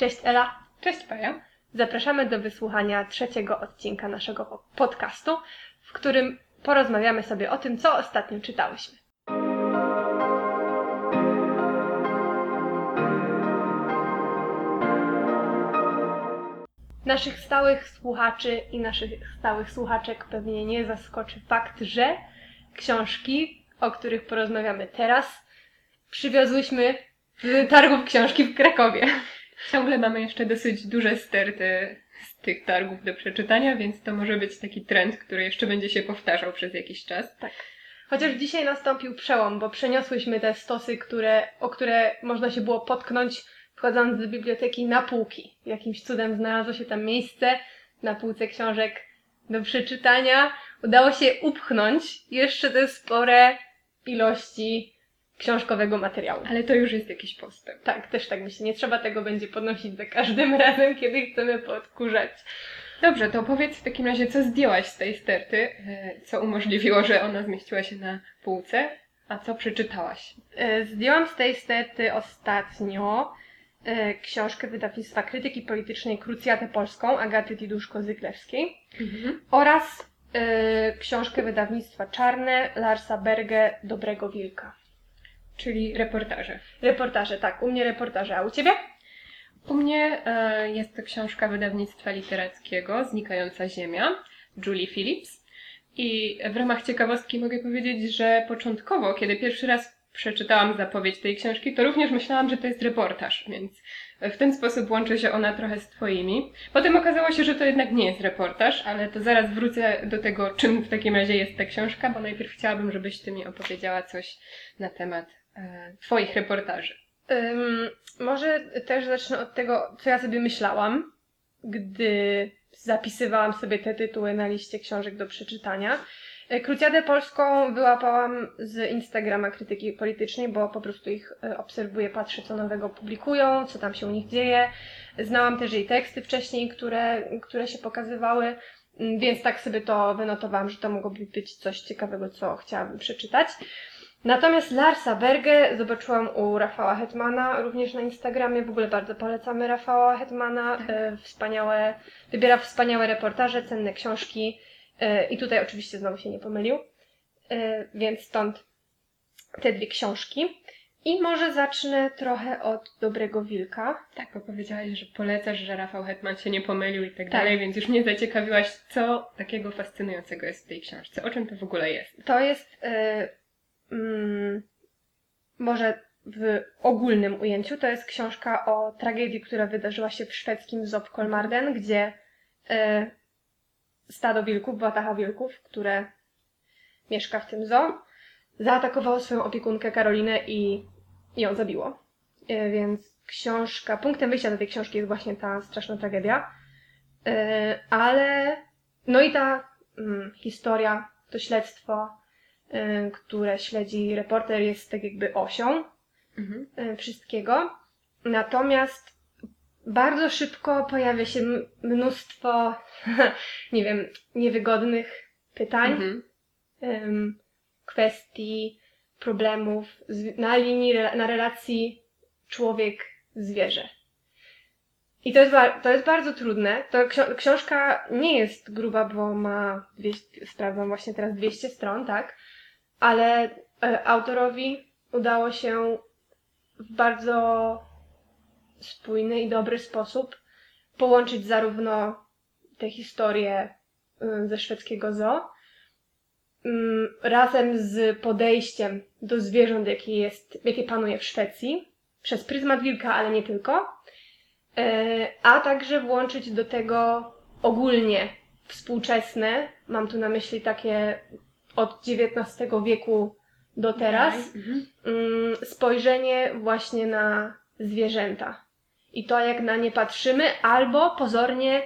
Cześć Ela. Cześć Paja. Zapraszamy do wysłuchania trzeciego odcinka naszego podcastu, w którym porozmawiamy sobie o tym, co ostatnio czytałyśmy. Naszych stałych słuchaczy i naszych stałych słuchaczek pewnie nie zaskoczy fakt, że książki, o których porozmawiamy teraz, przywiozłyśmy z targów książki w Krakowie. Ciągle mamy jeszcze dosyć duże sterty z tych targów do przeczytania, więc to może być taki trend, który jeszcze będzie się powtarzał przez jakiś czas. Tak. Chociaż dzisiaj nastąpił przełom, bo przeniosłyśmy te stosy, które, o które można się było potknąć wchodząc do biblioteki na półki. Jakimś cudem znalazło się tam miejsce na półce książek do przeczytania. Udało się upchnąć jeszcze te spore ilości książkowego materiału. Ale to już jest jakiś postęp. Tak, też tak myślę. Nie trzeba tego będzie podnosić za każdym razem, kiedy chcemy podkurzać. Dobrze, to powiedz w takim razie, co zdjęłaś z tej sterty, e, co umożliwiło, że ona zmieściła się na półce, a co przeczytałaś? E, zdjęłam z tej stety ostatnio e, książkę wydawnictwa krytyki politycznej Krucjatę Polską Agaty Tiduszko-Zyklewskiej Mhm. oraz książkę wydawnictwa Czarne Larsa Berge Dobrego Wilka. Czyli reportaże. Reportaże, tak, u mnie reportaże, a u Ciebie? U mnie e, jest to książka wydawnictwa literackiego Znikająca Ziemia Julie Phillips. I w ramach ciekawostki mogę powiedzieć, że początkowo, kiedy pierwszy raz przeczytałam zapowiedź tej książki, to również myślałam, że to jest reportaż, więc w ten sposób łączy się ona trochę z Twoimi. Potem okazało się, że to jednak nie jest reportaż, ale to zaraz wrócę do tego, czym w takim razie jest ta książka, bo najpierw chciałabym, żebyś Ty mi opowiedziała coś na temat Twoich reportaży. Ym, może też zacznę od tego, co ja sobie myślałam, gdy zapisywałam sobie te tytuły na liście książek do przeczytania. E, Krucjadę Polską wyłapałam z Instagrama krytyki politycznej, bo po prostu ich e, obserwuję, patrzę, co nowego publikują, co tam się u nich dzieje. Znałam też jej teksty wcześniej, które, które się pokazywały, mm, więc tak sobie to wynotowałam, że to mogłoby być coś ciekawego, co chciałabym przeczytać. Natomiast Larsa Berge zobaczyłam u Rafała Hetmana, również na Instagramie. W ogóle bardzo polecamy Rafała Hetmana. E, wspaniałe, wybiera wspaniałe reportaże, cenne książki. E, I tutaj oczywiście znowu się nie pomylił. E, więc stąd te dwie książki. I może zacznę trochę od Dobrego Wilka. Tak, bo powiedziałaś, że polecasz, że Rafał Hetman się nie pomylił i tak, Tak. dalej, więc już mnie zaciekawiłaś, co takiego fascynującego jest w tej książce. O czym to w ogóle jest? To jest e, mm, może w ogólnym ujęciu, to jest książka o tragedii, która wydarzyła się w szwedzkim Zoo Kolmarden, gdzie e, stado wilków, wataha wilków, które mieszka w tym zoo, zaatakowało swoją opiekunkę Karolinę i ją zabiło. E, więc książka, punktem wyjścia do tej książki jest właśnie ta straszna tragedia. E, ale, no i ta mm, historia, to śledztwo, y, które śledzi reporter, jest tak jakby osią Mhm. y, wszystkiego. Natomiast bardzo szybko pojawia się mnóstwo, nie wiem, niewygodnych pytań, Mhm. kwestii, problemów na linii, na relacji człowiek-zwierzę. I to jest, to jest bardzo trudne. To książka nie jest gruba, bo ma 200, sprawdzam właśnie teraz 200 stron, tak? Ale e, autorowi udało się w bardzo spójny i dobry sposób połączyć zarówno te historie y, ze szwedzkiego zoo, mm, razem z podejściem do zwierząt, jakie, jest, jakie panuje w Szwecji, przez pryzmat wilka, ale nie tylko, E, a także włączyć do tego ogólnie współczesne, mam tu na myśli takie od XIX wieku do teraz, Mhm. mm, spojrzenie właśnie na zwierzęta. I to, jak na nie patrzymy, albo pozornie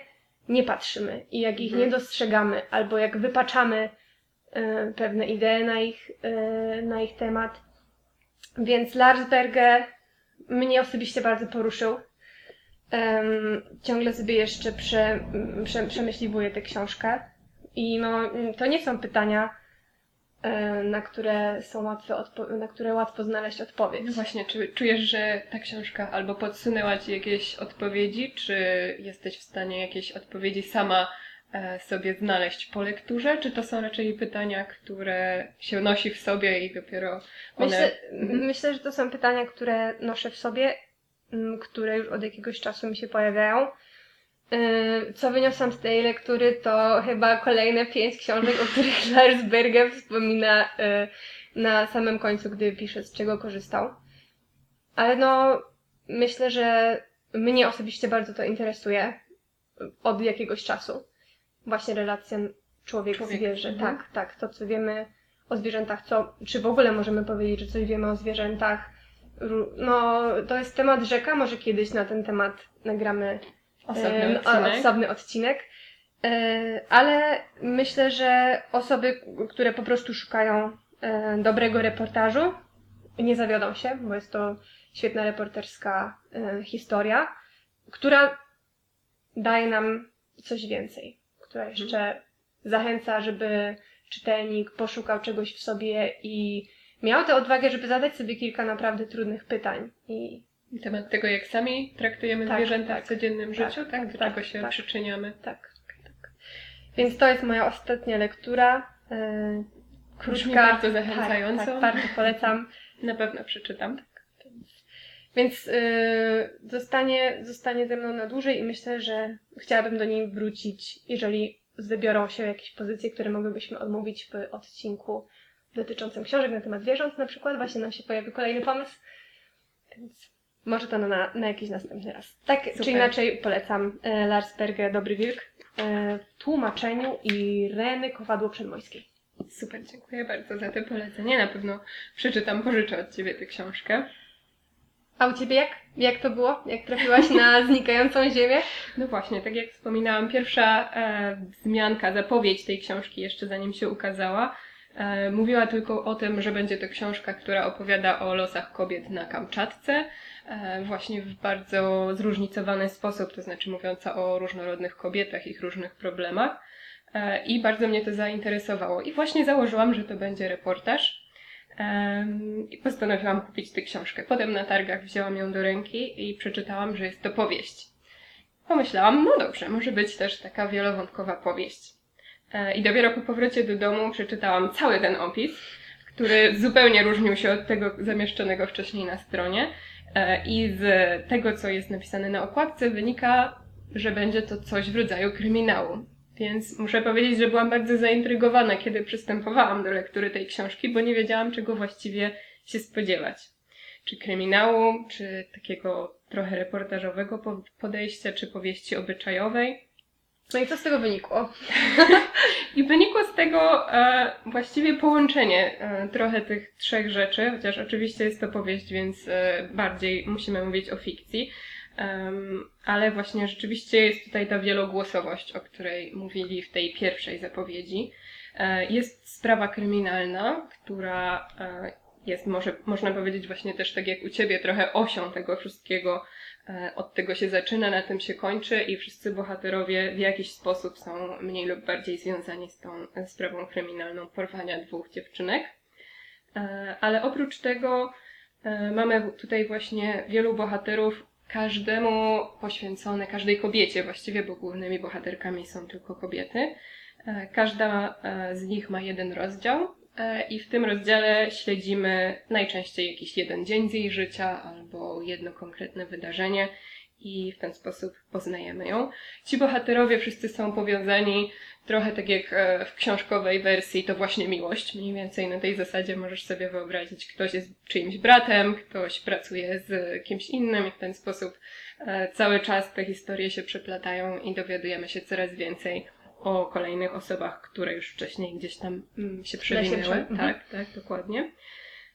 nie patrzymy i jak ich Mhm. nie dostrzegamy, albo jak wypaczamy e, pewne idee na ich, e, na ich temat. Więc Larsberger mnie osobiście bardzo poruszył. Ciągle sobie jeszcze prze, prze, przemyśliwuję tę książkę. I no, to nie są pytania na które są łatwe na które łatwo znaleźć odpowiedź. No właśnie, czy czujesz, że ta książka albo podsunęła Ci jakieś odpowiedzi, czy jesteś w stanie jakieś odpowiedzi sama e, sobie znaleźć po lekturze, czy to są raczej pytania, które się nosi w sobie i dopiero one... Myślę, Mhm. myślę, że to są pytania, które noszę w sobie, mm, które już od jakiegoś czasu mi się pojawiają. Yy, Co wyniosłam z tej lektury, to chyba kolejne pięć książek, o których Lars Berger wspomina yy, na samym końcu, gdy pisze, z czego korzystał. Ale no, myślę, że mnie osobiście bardzo to interesuje od jakiegoś czasu. Właśnie relacja człowiek-zwierzę. Człowiek, mhm. Tak, tak. To, co wiemy o zwierzętach, co, czy w ogóle możemy powiedzieć, że coś wiemy o zwierzętach. No, to jest temat rzeka, może kiedyś na ten temat nagramy Osobny odcinek. osobny odcinek. E, Ale myślę, że osoby, które po prostu szukają e, dobrego reportażu, nie zawiodą się, bo jest to świetna reporterska e, historia, która daje nam coś więcej, która jeszcze zachęca, żeby czytelnik poszukał czegoś w sobie i miał tę odwagę, żeby zadać sobie kilka naprawdę trudnych pytań. I Temat tego, jak sami traktujemy Tak, zwierzęta tak. w codziennym Tak, życiu, tak? tak, Do tak, czego się tak. przyczyniamy. tak, tak. Więc to jest moja ostatnia lektura. Brzmi krótka. bardzo zachęcająco. Tak, tak, bardzo polecam. Na pewno przeczytam. Więc y, zostanie, zostanie ze mną na dłużej i myślę, że chciałabym do niej wrócić, jeżeli wybiorą się jakieś pozycje, które mogłybyśmy odmówić w odcinku dotyczącym książek na temat zwierząt na przykład. Właśnie nam się pojawi kolejny pomysł. Więc może to na, na jakiś następny raz. Tak Super. czy inaczej polecam e, Lars Berger Dobry Wilk e, w tłumaczeniu Ireny Kowadło-Przedmojskiej. Super, dziękuję bardzo za te polecenie. Na pewno przeczytam, pożyczę od Ciebie tę książkę. A u Ciebie jak? Jak to było? Jak trafiłaś na znikającą ziemię? No właśnie, tak jak wspominałam, pierwsza e, wzmianka, zapowiedź tej książki jeszcze zanim się ukazała, mówiła tylko o tym, że będzie to książka, która opowiada o losach kobiet na Kamczatce, e, właśnie w bardzo zróżnicowany sposób, to znaczy mówiąca o różnorodnych kobietach, ich różnych problemach. E, I bardzo mnie to zainteresowało. I właśnie założyłam, że to będzie reportaż. I postanowiłam kupić tę książkę. Potem na targach wzięłam ją do ręki i przeczytałam, że jest to powieść. Pomyślałam, no dobrze, może być też taka wielowątkowa powieść. E, I dopiero po powrocie do domu przeczytałam cały ten opis, który zupełnie różnił się od tego zamieszczonego wcześniej na stronie. E, I z tego, co jest napisane na okładce, wynika, że będzie to coś w rodzaju kryminału. Więc muszę powiedzieć, że byłam bardzo zaintrygowana, kiedy przystępowałam do lektury tej książki, bo nie wiedziałam, czego właściwie się spodziewać. Czy kryminału, czy takiego trochę reportażowego po- podejścia, czy powieści obyczajowej. No i co z tego wynikło? I wynikło z tego e, właściwie połączenie e, trochę tych trzech rzeczy, chociaż oczywiście jest to powieść, więc e, bardziej musimy mówić o fikcji. Em, ale właśnie rzeczywiście jest tutaj ta wielogłosowość, o której mówili w tej pierwszej zapowiedzi. E, jest sprawa kryminalna, która e, jest, może, można powiedzieć, właśnie też tak jak u ciebie, trochę osią tego wszystkiego. E, Od tego się zaczyna, na tym się kończy, i wszyscy bohaterowie w jakiś sposób są mniej lub bardziej związani z tą sprawą kryminalną porwania dwóch dziewczynek. E, Ale oprócz tego e, mamy tutaj właśnie wielu bohaterów, każdemu poświęcone, każdej kobiecie właściwie, bo głównymi bohaterkami są tylko kobiety. Każda z nich ma jeden rozdział i w tym rozdziale śledzimy najczęściej jakiś jeden dzień z jej życia albo jedno konkretne wydarzenie i w ten sposób poznajemy ją. Ci bohaterowie wszyscy są powiązani trochę tak jak e, w książkowej wersji, to właśnie miłość. Mniej więcej na tej zasadzie możesz sobie wyobrazić, ktoś jest czyimś bratem, ktoś pracuje z kimś innym i w ten sposób e, cały czas te historie się przeplatają i dowiadujemy się coraz więcej o kolejnych osobach, które już wcześniej gdzieś tam mm, się przewinęły. prze- mhm. Tak, tak, dokładnie.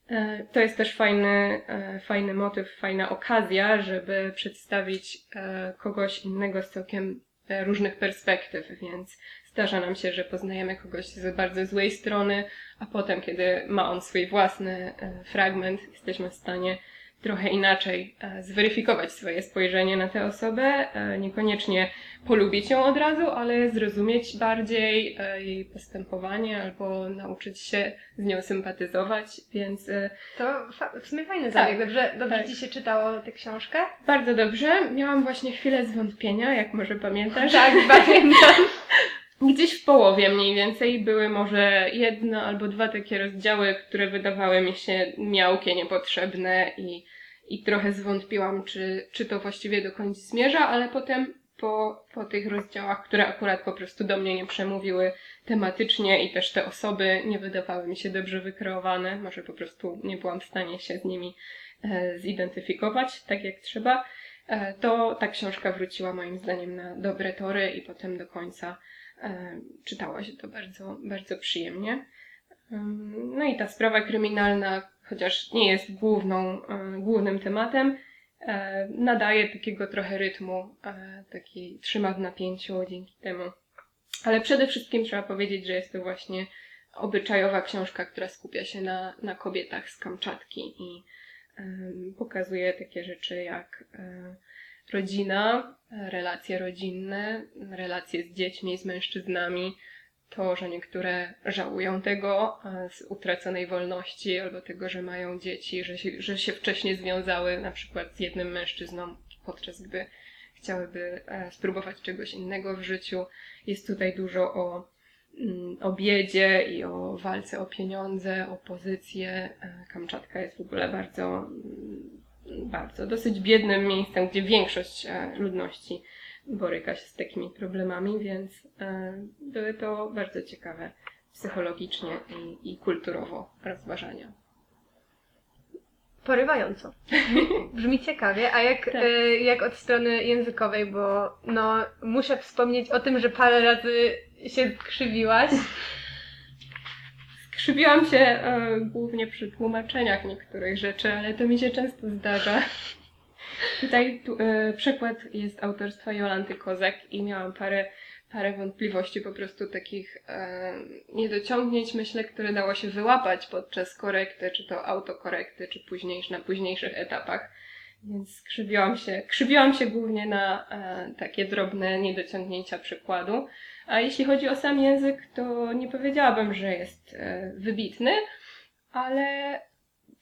E, To jest też fajny, e, fajny motyw, fajna okazja, żeby przedstawić e, kogoś innego z całkiem różnych perspektyw, więc zdarza nam się, że poznajemy kogoś z bardzo złej strony, a potem, kiedy ma on swój własny fragment, jesteśmy w stanie trochę inaczej e, zweryfikować swoje spojrzenie na tę osobę, e, niekoniecznie polubić ją od razu, ale zrozumieć bardziej e, jej postępowanie albo nauczyć się z nią sympatyzować, więc To w sumie fajny Tak. zabieg. Dobrze, dobrze Tak. ci się czytało tę książkę? bardzo dobrze. Miałam właśnie chwilę zwątpienia, jak może pamiętasz. Tak, pamiętam. Gdzieś w połowie mniej więcej były może jedno albo dwa takie rozdziały, które wydawały mi się miałkie, niepotrzebne i, i trochę zwątpiłam, czy, czy to właściwie do końca zmierza, ale potem po, po tych rozdziałach, które akurat po prostu do mnie nie przemówiły tematycznie i też te osoby nie wydawały mi się dobrze wykreowane, może po prostu nie byłam w stanie się z nimi e, zidentyfikować tak jak trzeba, e, to ta książka wróciła moim zdaniem na dobre tory i potem do końca czytało się to bardzo, bardzo przyjemnie. No i ta sprawa kryminalna, chociaż nie jest główną, e, głównym tematem, e, nadaje takiego trochę rytmu, e, taki trzyma w napięciu dzięki temu. Ale przede wszystkim trzeba powiedzieć, że jest to właśnie obyczajowa książka, która skupia się na, na kobietach z Kamczatki i pokazuje takie rzeczy jak e, rodzina, relacje rodzinne, relacje z dziećmi, z mężczyznami, to, że niektóre żałują tego z utraconej wolności albo tego, że mają dzieci, że się, że się wcześniej związały na przykład z jednym mężczyzną, podczas gdy chciałyby e, spróbować czegoś innego w życiu. Jest tutaj dużo o, mm, o biedzie i o walce o pieniądze, o pozycję. E, Kamczatka jest w ogóle bardzo, mm, bardzo dosyć biednym miejscem, gdzie większość e, ludności boryka się z takimi problemami, więc e, były to bardzo ciekawe psychologicznie i, i kulturowo rozważania. Porywająco. Brzmi ciekawie, a jak, Tak. e, jak od strony językowej, bo no muszę wspomnieć o tym, że parę razy się krzywiłaś. Skrzywiłam się e, głównie przy tłumaczeniach niektórych rzeczy, ale to mi się często zdarza. Tutaj tu, e, przekład jest autorstwa Jolanty Kozak i miałam parę, parę wątpliwości, po prostu takich e, niedociągnięć, myślę, które dało się wyłapać podczas korekty, czy to autokorekty, czy późniejsz, na późniejszych etapach. Więc skrzywiłam się, krzywiłam się głównie na e, takie drobne niedociągnięcia przykładu. A jeśli chodzi o sam język, to nie powiedziałabym, że jest e, wybitny, ale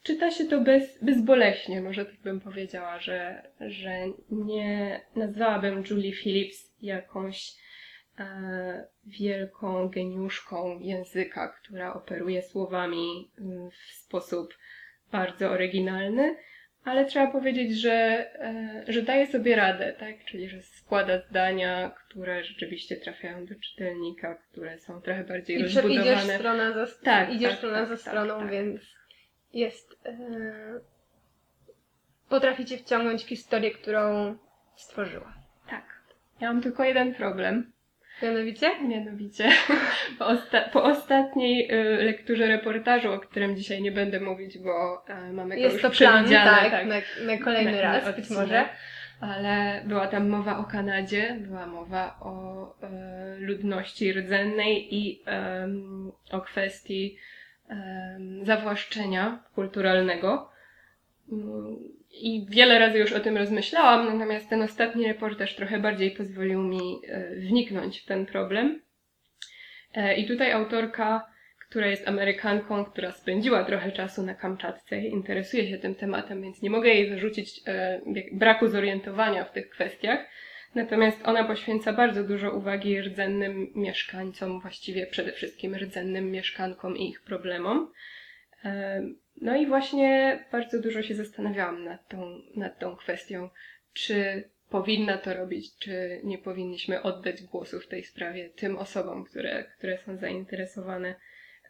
czyta się to bez, bezboleśnie, może tak bym powiedziała, że, że nie nazwałabym Julie Phillips jakąś e, wielką geniuszką języka, która operuje słowami mm, w sposób bardzo oryginalny, ale trzeba powiedzieć, że, e, że daje sobie radę, tak? Czyli, że składa zdania, które rzeczywiście trafiają do czytelnika, które są trochę bardziej I prze- idziesz rozbudowane. strona za, Tak, idziesz tak, strona tak, za tak, stroną, tak. więc jest. Potraficie wciągnąć w historię, którą stworzyła. Tak. Ja mam tylko jeden problem. Mianowicie? Mianowicie po, osta- po ostatniej y, lekturze reportażu, o którym dzisiaj nie będę mówić, bo y, mamy go Jest to plan, przewidziane, tak, Na, na kolejny na- raz, być może. Ale była tam mowa o Kanadzie, była mowa o e, ludności rdzennej i o kwestii zawłaszczenia kulturalnego. I wiele razy już o tym rozmyślałam, natomiast ten ostatni reportaż trochę bardziej pozwolił mi e, wniknąć w ten problem. E, I tutaj autorka, która jest Amerykanką, która spędziła trochę czasu na Kamczatce, interesuje się tym tematem, więc nie mogę jej zarzucić e, braku zorientowania w tych kwestiach. Natomiast ona poświęca bardzo dużo uwagi rdzennym mieszkańcom, właściwie przede wszystkim rdzennym mieszkankom i ich problemom. No i właśnie bardzo dużo się zastanawiałam nad tą, nad tą kwestią, czy powinna to robić, czy nie powinniśmy oddać głosu w tej sprawie tym osobom, które, które są zainteresowane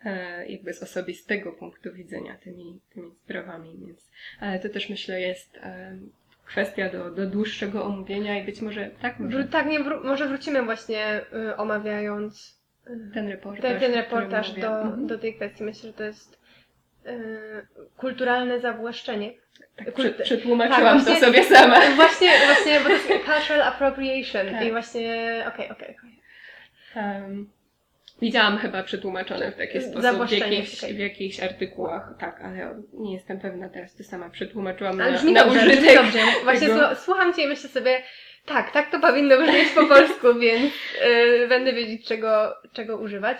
e, jakby z osobistego punktu widzenia tymi, tymi sprawami, więc ale to też myślę jest e, kwestia do, do dłuższego omówienia i być może tak może tak, nie, wró- może wrócimy właśnie y, omawiając y, ten reportaż. ten, ten reportaż do, Mhm. do tej kwestii. Myślę, że to jest kulturalne zawłaszczenie. tak, kul- prze- przetłumaczyłam tak, to właśnie- sobie sama. Właśnie, właśnie, bo to jest cultural appropriation Tak. i właśnie, okej, okej, okej. Em, Widziałam chyba przetłumaczone w taki sposób w jakichś, okej. w jakichś artykułach, tak, ale nie jestem pewna teraz, to sama przetłumaczyłam Ale na, brzmi na dobrze, użytek. dobrze. Właśnie słucham Cię i myślę sobie, tak, tak to powinno brzmieć po polsku, więc y, będę wiedzieć, czego, czego używać.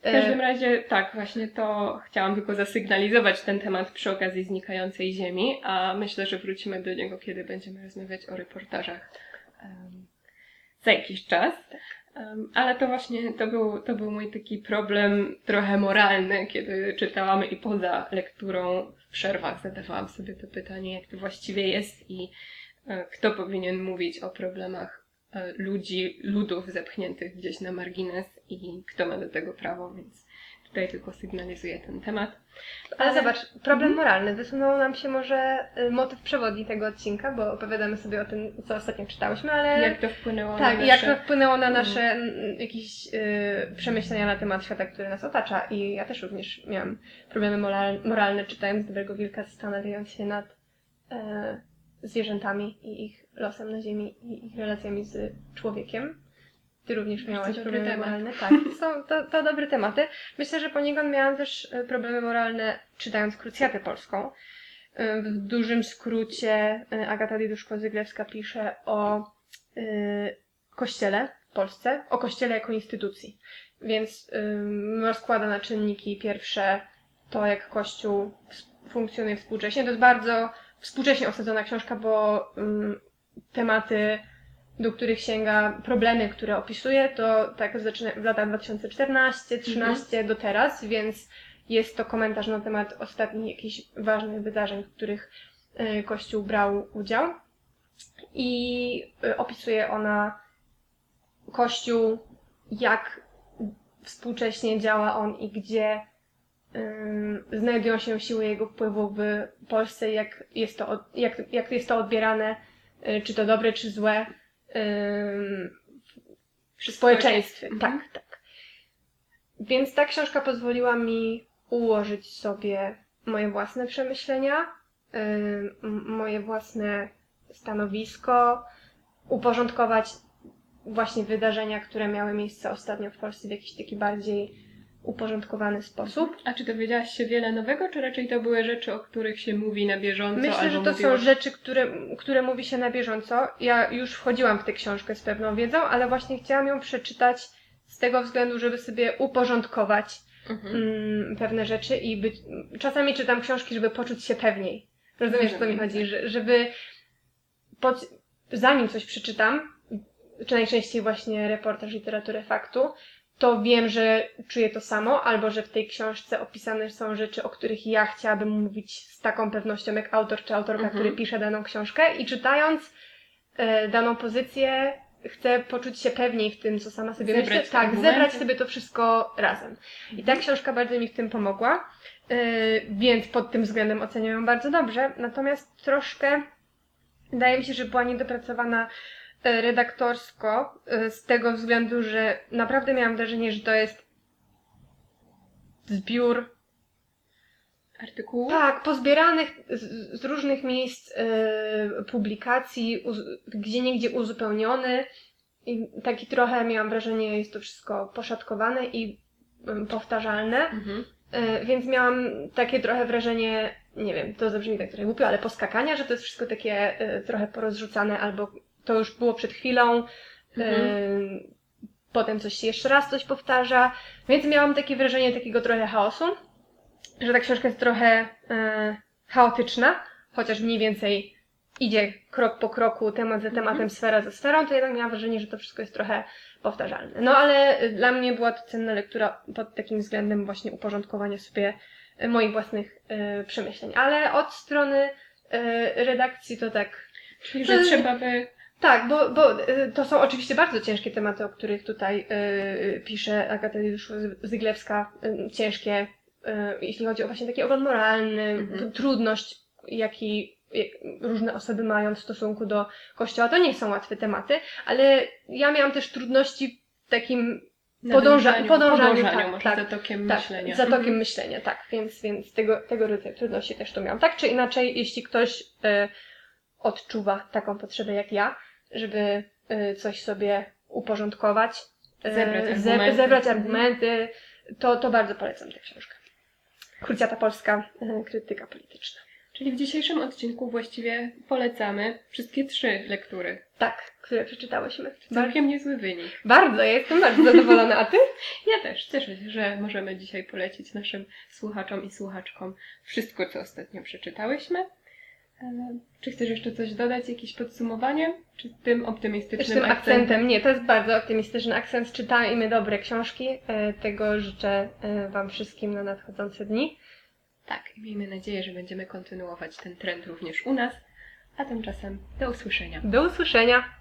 W każdym razie tak, właśnie to chciałam tylko zasygnalizować ten temat przy okazji znikającej ziemi, a myślę, że wrócimy do niego, kiedy będziemy rozmawiać o reportażach em, za jakiś czas. Em, ale to właśnie to był, to był mój taki problem trochę moralny, kiedy czytałam i poza lekturą w przerwach zadawałam sobie to pytanie, jak to właściwie jest i e, kto powinien mówić o problemach e, ludzi, ludów zepchniętych gdzieś na margines i kto ma do tego prawo, więc tutaj tylko sygnalizuję ten temat. Ale zobacz, problem Mhm. moralny. Wysunął nam się może y, motyw przewodni tego odcinka, bo opowiadamy sobie o tym, co ostatnio czytałyśmy, ale... Jak to wpłynęło Tak, na i jak nasze... to wpłynęło na nasze mm, jakieś y, przemyślenia na temat świata, który nas otacza. I ja też również miałam problemy moral, moralne, czytając Dobrego Wilka, zastanawiając się nad e, zwierzętami i ich losem na ziemi i ich relacjami z człowiekiem. Ty również miałaś problemy moralne. Tak, są to, to dobre tematy. Myślę, że poniekąd miałam też e, problemy moralne czytając Krucjatę Polską. E, W dużym skrócie e, Agata Diduszko-Zyglewska pisze o e, kościele w Polsce, o kościele jako instytucji. Więc ym, rozkłada na czynniki pierwsze to, jak kościół funkcjonuje współcześnie. To jest bardzo współcześnie osadzona książka, bo ym, tematy, do których sięga, problemy, które opisuje, to tak zaczyna w latach 2014-13 do teraz, więc jest to komentarz na temat ostatnich jakichś ważnych wydarzeń, w których y, Kościół brał udział. I y, opisuje ona Kościół, jak współcześnie działa on i gdzie znajdują się siły jego wpływu w Polsce, jak jest to, od, jak, jak jest to odbierane, y, czy to dobre, czy złe w społeczeństwie. Mhm. Tak, tak. Więc ta książka pozwoliła mi ułożyć sobie moje własne przemyślenia, moje własne stanowisko, uporządkować właśnie wydarzenia, które miały miejsce ostatnio w Polsce w jakiś taki bardziej uporządkowany sposób. A czy dowiedziałaś się wiele nowego, czy raczej to były rzeczy, o których się mówi na bieżąco? Myślę, że to mówiło... są rzeczy, które, które mówi się na bieżąco. Ja już wchodziłam w tę książkę z pewną wiedzą, ale właśnie chciałam ją przeczytać z tego względu, żeby sobie uporządkować Mhm. mm, pewne rzeczy i być. Czasami czytam książki, żeby poczuć się pewniej. Rozumiesz, o co mi chodzi? Że, żeby pod, zanim coś przeczytam, czy najczęściej właśnie reportaż, literaturę faktu, to wiem, że czuję to samo, albo że w tej książce opisane są rzeczy, o których ja chciałabym mówić z taką pewnością, jak autor czy autorka, Mhm. który pisze daną książkę i czytając e, daną pozycję chcę poczuć się pewniej w tym, co sama sobie Zebrać myślę. Tak, argumenty. zebrać sobie to wszystko razem. I ta książka bardzo mi w tym pomogła, yy, więc pod tym względem oceniam ją bardzo dobrze. Natomiast troszkę wydaje mi się, że była niedopracowana redaktorsko yy, z tego względu, że naprawdę miałam wrażenie, że to jest zbiór Artykułu? tak, pozbieranych z, z różnych miejsc yy, publikacji, uz, gdzie niegdzie uzupełniony. I taki trochę miałam wrażenie, jest to wszystko poszatkowane i ym, powtarzalne. Mhm. Więc miałam takie trochę wrażenie, nie wiem, to zabrzmi tak trochę głupio, ale poskakania, że to jest wszystko takie trochę porozrzucane, albo to już było przed chwilą. Mhm. Potem coś jeszcze raz coś powtarza. Więc miałam takie wrażenie takiego trochę chaosu że ta książka jest trochę e, chaotyczna, chociaż mniej więcej idzie krok po kroku, temat za tematem, Mhm. sfera za sferą, to jednak miałam wrażenie, że to wszystko jest trochę powtarzalne. No ale y, dla mnie była to cenna lektura pod takim względem właśnie uporządkowania sobie y, moich własnych y, przemyśleń. Ale od strony y, redakcji to tak Czyli, że trzeba by... tak, bo, bo y, to są oczywiście bardzo ciężkie tematy, o których tutaj y, pisze Agata Zyglewska. Y, ciężkie, y, jeśli chodzi o właśnie taki ogląd moralny, Mhm. trudność, jaki jak różne osoby mają w stosunku do kościoła. To nie są łatwe tematy, ale ja miałam też trudności w takim Podąża- nadążaniu- podążaniu, podążaniu tak, tak, zatokiem tak, myślenia. zatokiem Mhm. myślenia, tak, więc, więc tego, tego rodzaju trudności też tu miałam. Tak czy inaczej, jeśli ktoś e, odczuwa taką potrzebę jak ja, żeby e, coś sobie uporządkować e, Zebrać ze- argumenty. zebrać Mhm. argumenty, to, to bardzo polecam tę książkę. Kruciata polska e, krytyka polityczna. Czyli w dzisiejszym odcinku właściwie polecamy wszystkie trzy lektury. Tak, które przeczytałyśmy. Bardzo, Całkiem niezły wynik. bardzo, ja jestem bardzo zadowolona, a ty? Ja też cieszę się, że możemy dzisiaj polecić naszym słuchaczom i słuchaczkom wszystko, co ostatnio przeczytałyśmy. Czy chcesz jeszcze coś dodać, jakieś podsumowanie? Czy tym optymistycznym tym akcentem. Nie, to jest bardzo optymistyczny akcent. Czytajmy dobre książki. E, Tego życzę e, Wam wszystkim na nadchodzące dni. Tak, i miejmy nadzieję, że będziemy kontynuować ten trend również u nas. A tymczasem do usłyszenia. Do usłyszenia.